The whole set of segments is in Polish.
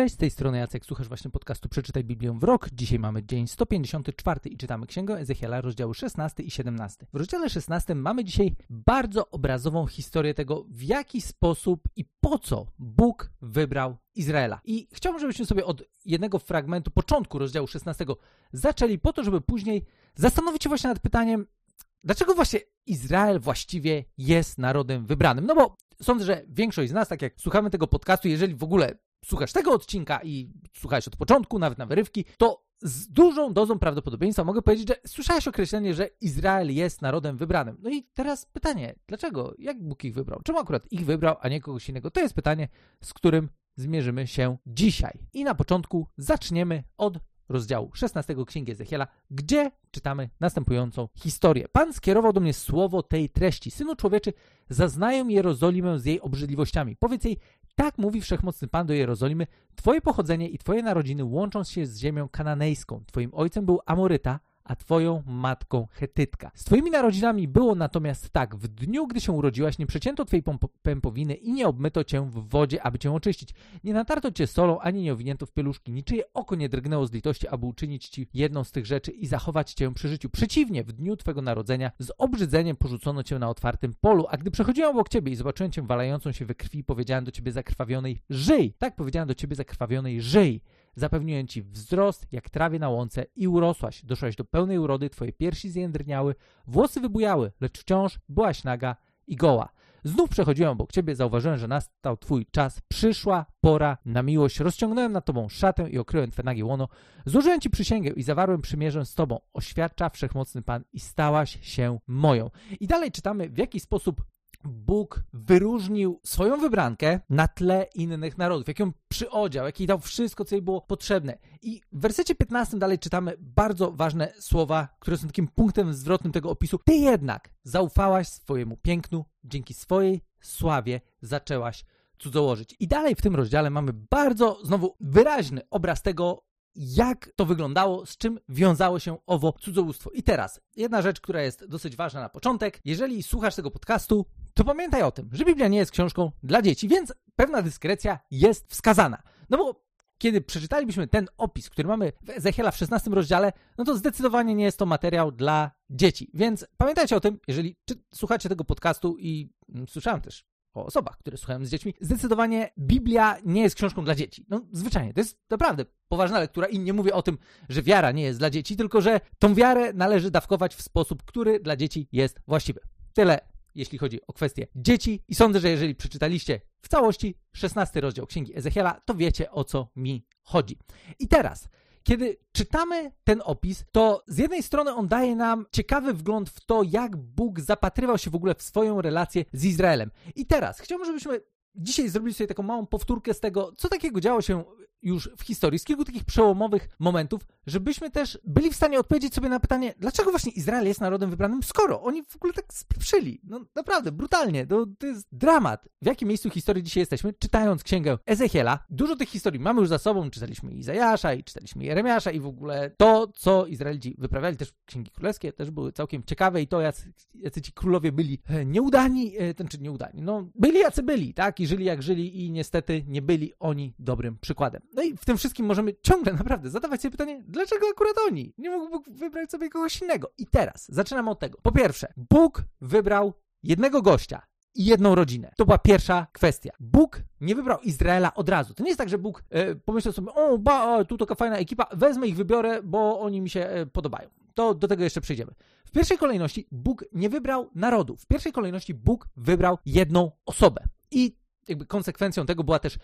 Cześć, z tej strony Jacek, słuchasz właśnie podcastu Przeczytaj Biblię w rok. Dzisiaj mamy dzień 154 i czytamy Księgę Ezechiela, rozdziały 16 i 17. W rozdziale 16 mamy dzisiaj bardzo obrazową historię tego, w jaki sposób i po co Bóg wybrał Izraela. I chciałbym, żebyśmy sobie od jednego fragmentu, początku rozdziału 16 zaczęli po to, żeby później zastanowić się właśnie nad pytaniem, dlaczego właśnie Izrael właściwie jest narodem wybranym? No bo sądzę, że większość z nas, tak jak słuchamy tego podcastu, jeżeli w ogóle słuchasz tego odcinka i słuchałeś od początku, nawet na wyrywki, to z dużą dozą prawdopodobieństwa mogę powiedzieć, że słyszałeś określenie, że Izrael jest narodem wybranym. No i teraz pytanie, dlaczego? Jak Bóg ich wybrał? Czemu akurat ich wybrał, a nie kogoś innego? To jest pytanie, z którym zmierzymy się dzisiaj. I na początku zaczniemy od rozdziału 16 Księgi Ezechiela, gdzie czytamy następującą historię. Pan skierował do mnie słowo tej treści. Synu człowieczy, zaznają Jerozolimę z jej obrzydliwościami. Powiedz jej, tak mówi Wszechmocny Pan do Jerozolimy, Twoje pochodzenie i Twoje narodziny łączą się z ziemią kananejską. Twoim ojcem był Amoryta, a twoją matką Hetytka. Z twoimi narodzinami było natomiast tak, w dniu, gdy się urodziłaś, nie przecięto twojej pępowiny i nie obmyto cię w wodzie, aby cię oczyścić. Nie natarto cię solą, ani nie owinięto w pieluszki. Niczyje oko nie drgnęło z litości, aby uczynić ci jedną z tych rzeczy i zachować cię przy życiu. Przeciwnie, w dniu twego narodzenia z obrzydzeniem porzucono cię na otwartym polu, a gdy przechodziłem obok ciebie i zobaczyłem cię walającą się we krwi, powiedziałem do ciebie zakrwawionej, żyj! Tak powiedziałem do ciebie zakrwawionej, żyj! Zapewniłem ci wzrost jak trawie na łące i urosłaś. Doszłaś do pełnej urody, twoje piersi zjędrniały, włosy wybujały, lecz wciąż byłaś naga i goła. Znów przechodziłem obok ciebie, zauważyłem, że nastał twój czas, przyszła pora na miłość. Rozciągnąłem nad tobą szatę i okryłem twoje nagie łono. Złożyłem ci przysięgę i zawarłem przymierzę z tobą. Oświadcza wszechmocny Pan i stałaś się moją. I dalej czytamy, w jaki sposób Bóg wyróżnił swoją wybrankę na tle innych narodów, jak ją przyodział, jak jej dał wszystko, co jej było potrzebne. I w wersecie 15 dalej czytamy bardzo ważne słowa, które są takim punktem zwrotnym tego opisu. Ty jednak zaufałaś swojemu pięknu, dzięki swojej sławie zaczęłaś cudzołożyć. I dalej w tym rozdziale mamy bardzo znowu wyraźny obraz tego, jak to wyglądało, z czym wiązało się owo cudzołóstwo. I teraz, jedna rzecz, która jest dosyć ważna na początek. Jeżeli słuchasz tego podcastu, to pamiętaj o tym, że Biblia nie jest książką dla dzieci, więc pewna dyskrecja jest wskazana. No bo kiedy przeczytalibyśmy ten opis, który mamy w Ezechiela w 16 rozdziale, no to zdecydowanie nie jest to materiał dla dzieci. Więc pamiętajcie o tym, jeżeli słuchacie tego podcastu i mm, słyszałem też o osobach, które słuchają z dziećmi, zdecydowanie Biblia nie jest książką dla dzieci. No, zwyczajnie, to jest naprawdę poważna lektura i nie mówię o tym, że wiara nie jest dla dzieci, tylko że tą wiarę należy dawkować w sposób, który dla dzieci jest właściwy. Tyle jeśli chodzi o kwestie dzieci i sądzę, że jeżeli przeczytaliście w całości 16 rozdział Księgi Ezechiela, to wiecie o co mi chodzi. I teraz, kiedy czytamy ten opis, to z jednej strony on daje nam ciekawy wgląd w to, jak Bóg zapatrywał się w ogóle w swoją relację z Izraelem. I teraz chciałbym, żebyśmy dzisiaj zrobili sobie taką małą powtórkę z tego, co takiego działo się już w historii, z kilku takich przełomowych momentów, żebyśmy też byli w stanie odpowiedzieć sobie na pytanie, dlaczego właśnie Izrael jest narodem wybranym, skoro oni w ogóle tak spieprzyli. No naprawdę, brutalnie. To, to jest dramat. W jakim miejscu historii dzisiaj jesteśmy? Czytając księgę Ezechiela, dużo tych historii mamy już za sobą. Czytaliśmy Izajasza i czytaliśmy Jeremiasza i w ogóle to, co Izraelici wyprawiali, też księgi królewskie, też były całkiem ciekawe i to, jacy, jacy ci królowie byli e, nieudani, e, ten czy nieudani, no byli jacy byli, tak? I żyli jak żyli i niestety nie byli oni dobrym przykładem. No i w tym wszystkim możemy ciągle naprawdę zadawać sobie pytanie, dlaczego akurat oni? Nie mógł Bóg wybrać sobie kogoś innego. I teraz zaczynamy od tego. Po pierwsze, Bóg wybrał jednego gościa i jedną rodzinę. To była pierwsza kwestia. Bóg nie wybrał Izraela od razu. To nie jest tak, że Bóg e, pomyślał sobie, o, ba, o, tu taka fajna ekipa, wezmę ich, wybiorę, bo oni mi się e, podobają. To do tego jeszcze przejdziemy. W pierwszej kolejności Bóg nie wybrał narodu. W pierwszej kolejności Bóg wybrał jedną osobę. I jakby konsekwencją tego była też e,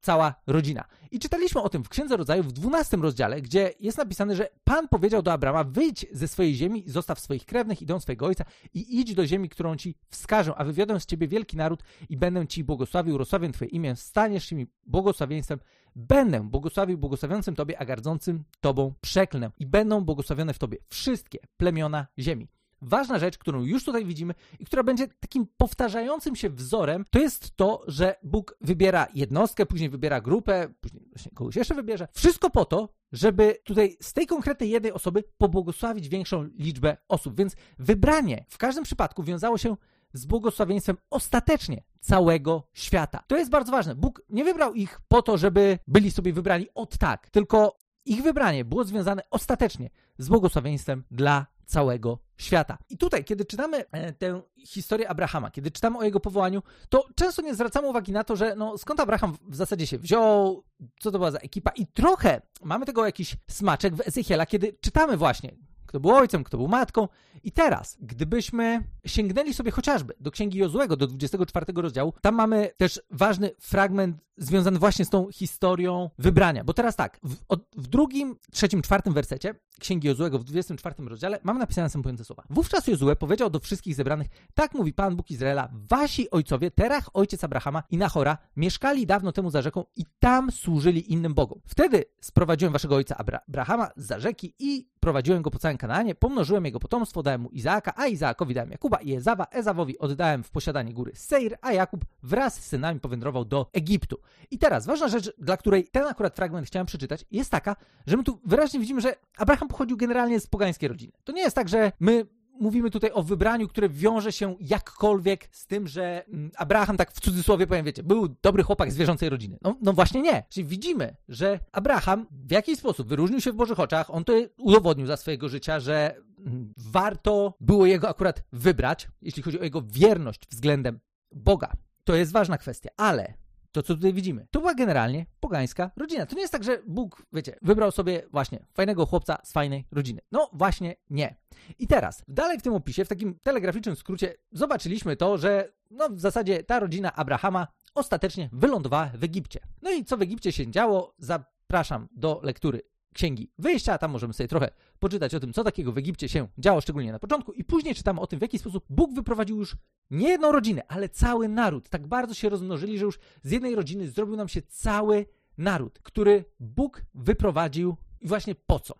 cała rodzina. I czytaliśmy o tym w Księdze Rodzaju w 12 rozdziale, gdzie jest napisane, że Pan powiedział do Abrama, wyjdź ze swojej ziemi, zostaw swoich krewnych i dom swojego ojca i idź do ziemi, którą ci wskażę, a wywiodę z ciebie wielki naród i będę ci błogosławił, rozsławię twoje imię, staniesz się mi błogosławieństwem, będę błogosławił błogosławiącym tobie, a gardzącym tobą przeklnę i będą błogosławione w tobie wszystkie plemiona ziemi. Ważna rzecz, którą już tutaj widzimy i która będzie takim powtarzającym się wzorem, to jest to, że Bóg wybiera jednostkę, później wybiera grupę, później właśnie kogoś jeszcze wybierze. Wszystko po to, żeby tutaj z tej konkretnej jednej osoby pobłogosławić większą liczbę osób. Więc wybranie w każdym przypadku wiązało się z błogosławieństwem ostatecznie całego świata. To jest bardzo ważne. Bóg nie wybrał ich po to, żeby byli sobie wybrani od tak, tylko ich wybranie było związane ostatecznie z błogosławieństwem dla całego świata. I tutaj, kiedy czytamy e, tę historię Abrahama, kiedy czytamy o jego powołaniu, to często nie zwracamy uwagi na to, że no, skąd Abraham w zasadzie się wziął, co to była za ekipa i trochę mamy tego jakiś smaczek w Ezechiela, kiedy czytamy właśnie, kto był ojcem, kto był matką. I teraz, gdybyśmy sięgnęli sobie chociażby do Księgi Jozłego, do 24 rozdziału, tam mamy też ważny fragment związany właśnie z tą historią wybrania. Bo teraz tak, w, od, w drugim, trzecim, czwartym wersecie Księgi Jozłego w 24 rozdziale mamy napisane następujące słowa. Wówczas Jozue powiedział do wszystkich zebranych, tak mówi Pan Bóg Izraela, wasi ojcowie, Terach, ojciec Abrahama i Nachora, mieszkali dawno temu za rzeką i tam służyli innym bogom. Wtedy sprowadziłem waszego ojca Abra Abrahama za rzeki i prowadziłem go po całym Kanaanie, pomnożyłem jego potomstwo, dałem mu Izaaka, a Izaakowi dałem Jakuba i Ezawa, Ezawowi oddałem w posiadanie góry Seir, a Jakub wraz z synami powędrował do Egiptu. I teraz ważna rzecz, dla której ten akurat fragment chciałem przeczytać, jest taka, że my tu wyraźnie widzimy, że Abraham pochodził generalnie z pogańskiej rodziny. To nie jest tak, że my mówimy tutaj o wybraniu, które wiąże się jakkolwiek z tym, że mm, Abraham, tak w cudzysłowie powiem, wiecie, był dobry chłopak z wierzącej rodziny. No, no właśnie nie. Czyli widzimy, że Abraham w jakiś sposób wyróżnił się w Bożych oczach, on to udowodnił za swojego życia, że mm, warto było jego akurat wybrać, jeśli chodzi o jego wierność względem Boga. To jest ważna kwestia, ale to, co tutaj widzimy. To była generalnie pogańska rodzina. To nie jest tak, że Bóg, wiecie, wybrał sobie właśnie fajnego chłopca z fajnej rodziny. No właśnie nie. I teraz, dalej w tym opisie, w takim telegraficznym skrócie, zobaczyliśmy to, że no w zasadzie ta rodzina Abrahama ostatecznie wylądowała w Egipcie. No i co w Egipcie się działo? Zapraszam do lektury Księgi Wyjścia, tam możemy sobie trochę poczytać o tym, co takiego w Egipcie się działo, szczególnie na początku, i później czytamy o tym, w jaki sposób Bóg wyprowadził już nie jedną rodzinę, ale cały naród. Tak bardzo się rozmnożyli, że już z jednej rodziny zrobił nam się cały naród, który Bóg wyprowadził i właśnie po co.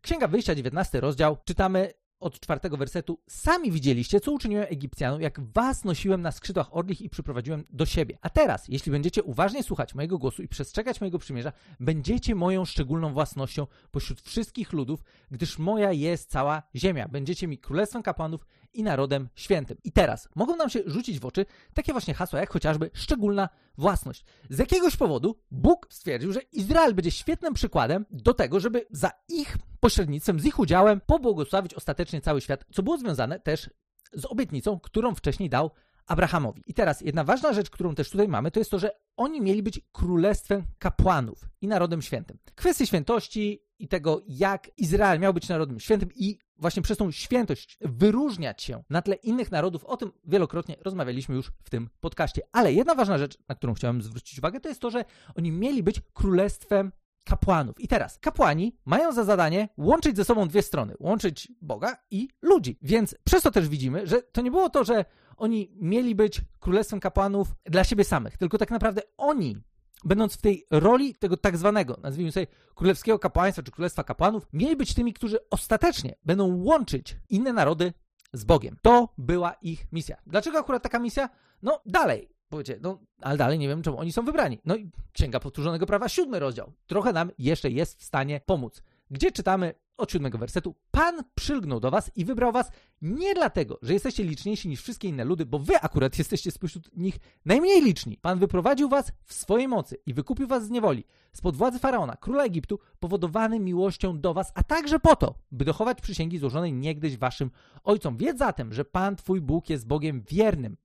Księga Wyjścia, 19 rozdział, czytamy od czwartego wersetu, sami widzieliście, co uczyniłem Egipcjanom, jak was nosiłem na skrzydłach orlich i przyprowadziłem do siebie. A teraz, jeśli będziecie uważnie słuchać mojego głosu i przestrzegać mojego przymierza, będziecie moją szczególną własnością pośród wszystkich ludów, gdyż moja jest cała ziemia. Będziecie mi królestwem kapłanów i narodem świętym. I teraz mogą nam się rzucić w oczy takie właśnie hasła, jak chociażby szczególna własność. Z jakiegoś powodu Bóg stwierdził, że Izrael będzie świetnym przykładem do tego, żeby za ich pośrednictwem, z ich udziałem pobłogosławić ostatecznie cały świat, co było związane też z obietnicą, którą wcześniej dał Abrahamowi. I teraz jedna ważna rzecz, którą też tutaj mamy, to jest to, że oni mieli być królestwem kapłanów i narodem świętym. Kwestie świętości i tego, jak Izrael miał być narodem świętym i właśnie przez tą świętość wyróżniać się na tle innych narodów, o tym wielokrotnie rozmawialiśmy już w tym podcaście. Ale jedna ważna rzecz, na którą chciałem zwrócić uwagę, to jest to, że oni mieli być królestwem kapłanów. I teraz kapłani mają za zadanie łączyć ze sobą dwie strony, łączyć Boga i ludzi. Więc przez to też widzimy, że to nie było to, że oni mieli być królestwem kapłanów dla siebie samych, tylko tak naprawdę oni będąc w tej roli tego tak zwanego, nazwijmy sobie, królewskiego kapłaństwa czy królestwa kapłanów, mieli być tymi, którzy ostatecznie będą łączyć inne narody z Bogiem. To była ich misja. Dlaczego akurat taka misja? No dalej, powiecie, no ale dalej nie wiem, czemu oni są wybrani. No i Księga Powtórzonego Prawa, siódmy rozdział. Trochę nam jeszcze jest w stanie pomóc. Gdzie czytamy od siódmego wersetu. Pan przylgnął do was i wybrał was nie dlatego, że jesteście liczniejsi niż wszystkie inne ludy, bo wy akurat jesteście spośród nich najmniej liczni. Pan wyprowadził was w swojej mocy i wykupił was z niewoli, spod władzy Faraona, króla Egiptu, powodowany miłością do was, a także po to, by dochować przysięgi złożonej niegdyś waszym ojcom. Wiedz zatem, że Pan twój Bóg jest Bogiem wiernym,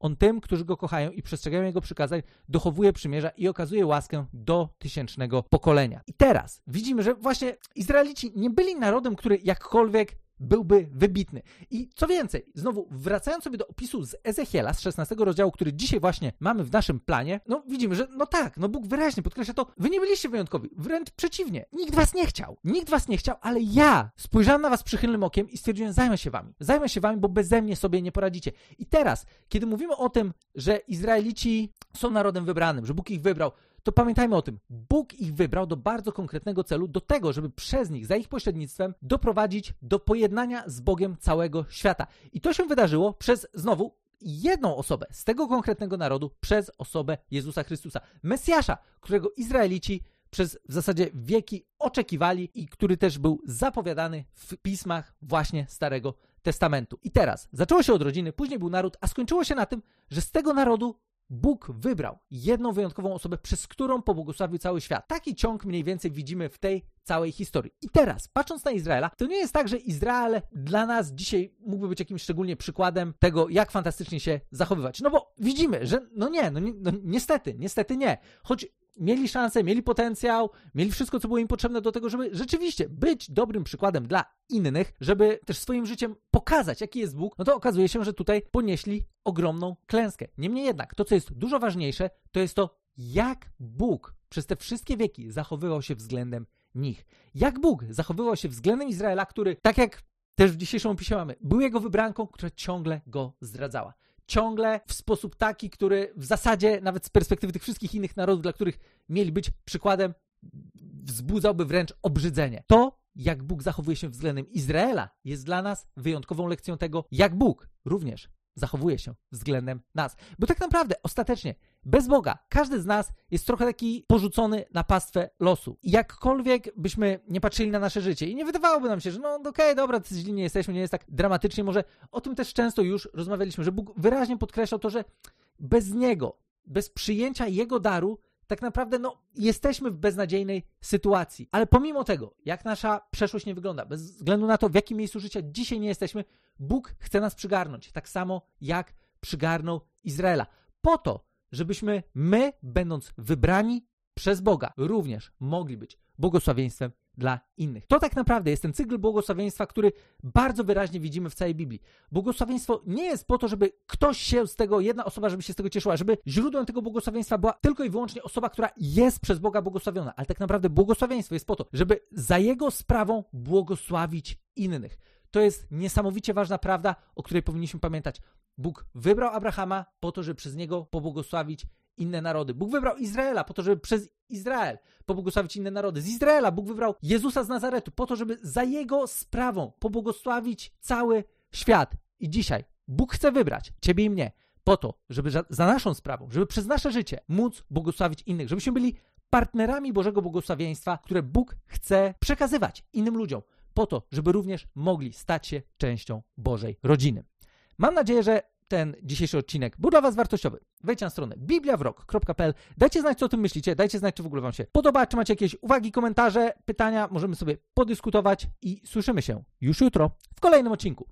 on tym, którzy go kochają i przestrzegają jego przykazań, dochowuje przymierza i okazuje łaskę do tysięcznego pokolenia. I teraz widzimy, że właśnie Izraelici nie byli narodem, który jakkolwiek byłby wybitny. I co więcej, znowu wracając sobie do opisu z Ezechiela, z 16 rozdziału, który dzisiaj właśnie mamy w naszym planie, no widzimy, że no tak, no Bóg wyraźnie podkreśla to, wy nie byliście wyjątkowi, wręcz przeciwnie. Nikt was nie chciał. Nikt was nie chciał, ale ja spojrzałem na was przychylnym okiem i stwierdziłem, zajmę się wami. Zajmę się wami, bo beze mnie sobie nie poradzicie. I teraz, kiedy mówimy o tym, że Izraelici są narodem wybranym, że Bóg ich wybrał, to pamiętajmy o tym. Bóg ich wybrał do bardzo konkretnego celu, do tego, żeby przez nich, za ich pośrednictwem, doprowadzić do pojednania z Bogiem całego świata. I to się wydarzyło przez znowu jedną osobę z tego konkretnego narodu, przez osobę Jezusa Chrystusa, Mesjasza, którego Izraelici przez w zasadzie wieki oczekiwali i który też był zapowiadany w pismach właśnie Starego Testamentu. I teraz zaczęło się od rodziny, później był naród, a skończyło się na tym, że z tego narodu Bóg wybrał jedną wyjątkową osobę, przez którą pobłogosławił cały świat. Taki ciąg mniej więcej widzimy w tej całej historii. I teraz, patrząc na Izraela, to nie jest tak, że Izrael dla nas dzisiaj mógłby być jakimś szczególnie przykładem tego, jak fantastycznie się zachowywać. No bo widzimy, że no nie, no, ni no niestety, niestety nie. Choć mieli szansę, mieli potencjał, mieli wszystko, co było im potrzebne do tego, żeby rzeczywiście być dobrym przykładem dla innych, żeby też swoim życiem pokazać, jaki jest Bóg, no to okazuje się, że tutaj ponieśli ogromną klęskę. Niemniej jednak, to co jest dużo ważniejsze, to jest to, jak Bóg przez te wszystkie wieki zachowywał się względem nich. Jak Bóg zachowywał się względem Izraela, który, tak jak też w dzisiejszym opisie mamy, był jego wybranką, która ciągle go zdradzała ciągle w sposób taki, który w zasadzie nawet z perspektywy tych wszystkich innych narodów, dla których mieli być przykładem, wzbudzałby wręcz obrzydzenie. To, jak Bóg zachowuje się względem Izraela, jest dla nas wyjątkową lekcją tego, jak Bóg również zachowuje się względem nas. Bo tak naprawdę, ostatecznie, bez Boga, każdy z nas jest trochę taki porzucony na pastwę losu. Jakkolwiek byśmy nie patrzyli na nasze życie i nie wydawałoby nam się, że no okej, okay, dobra, źli nie jesteśmy, nie jest tak dramatycznie, może o tym też często już rozmawialiśmy, że Bóg wyraźnie podkreślał to, że bez Niego, bez przyjęcia Jego daru, tak naprawdę no, jesteśmy w beznadziejnej sytuacji. Ale pomimo tego, jak nasza przeszłość nie wygląda, bez względu na to, w jakim miejscu życia dzisiaj nie jesteśmy, Bóg chce nas przygarnąć, tak samo jak przygarnął Izraela. Po to, żebyśmy my, będąc wybrani przez Boga, również mogli być błogosławieństwem dla innych. To tak naprawdę jest ten cykl błogosławieństwa, który bardzo wyraźnie widzimy w całej Biblii. Błogosławieństwo nie jest po to, żeby ktoś się z tego, jedna osoba, żeby się z tego cieszyła, żeby źródłem tego błogosławieństwa była tylko i wyłącznie osoba, która jest przez Boga błogosławiona. Ale tak naprawdę błogosławieństwo jest po to, żeby za jego sprawą błogosławić innych. To jest niesamowicie ważna prawda, o której powinniśmy pamiętać. Bóg wybrał Abrahama po to, żeby przez niego pobłogosławić inne narody. Bóg wybrał Izraela po to, żeby przez Izrael pobłogosławić inne narody. Z Izraela Bóg wybrał Jezusa z Nazaretu po to, żeby za jego sprawą pobłogosławić cały świat. I dzisiaj Bóg chce wybrać ciebie i mnie po to, żeby za naszą sprawą, żeby przez nasze życie móc błogosławić innych, żebyśmy byli partnerami Bożego błogosławieństwa, które Bóg chce przekazywać innym ludziom, po to, żeby również mogli stać się częścią Bożej rodziny. Mam nadzieję, że ten dzisiejszy odcinek. Był dla Was wartościowy. Wejdźcie na stronę bibliawrok.pl, dajcie znać, co o tym myślicie, dajcie znać, czy w ogóle Wam się podoba, czy macie jakieś uwagi, komentarze, pytania, możemy sobie podyskutować i słyszymy się już jutro w kolejnym odcinku.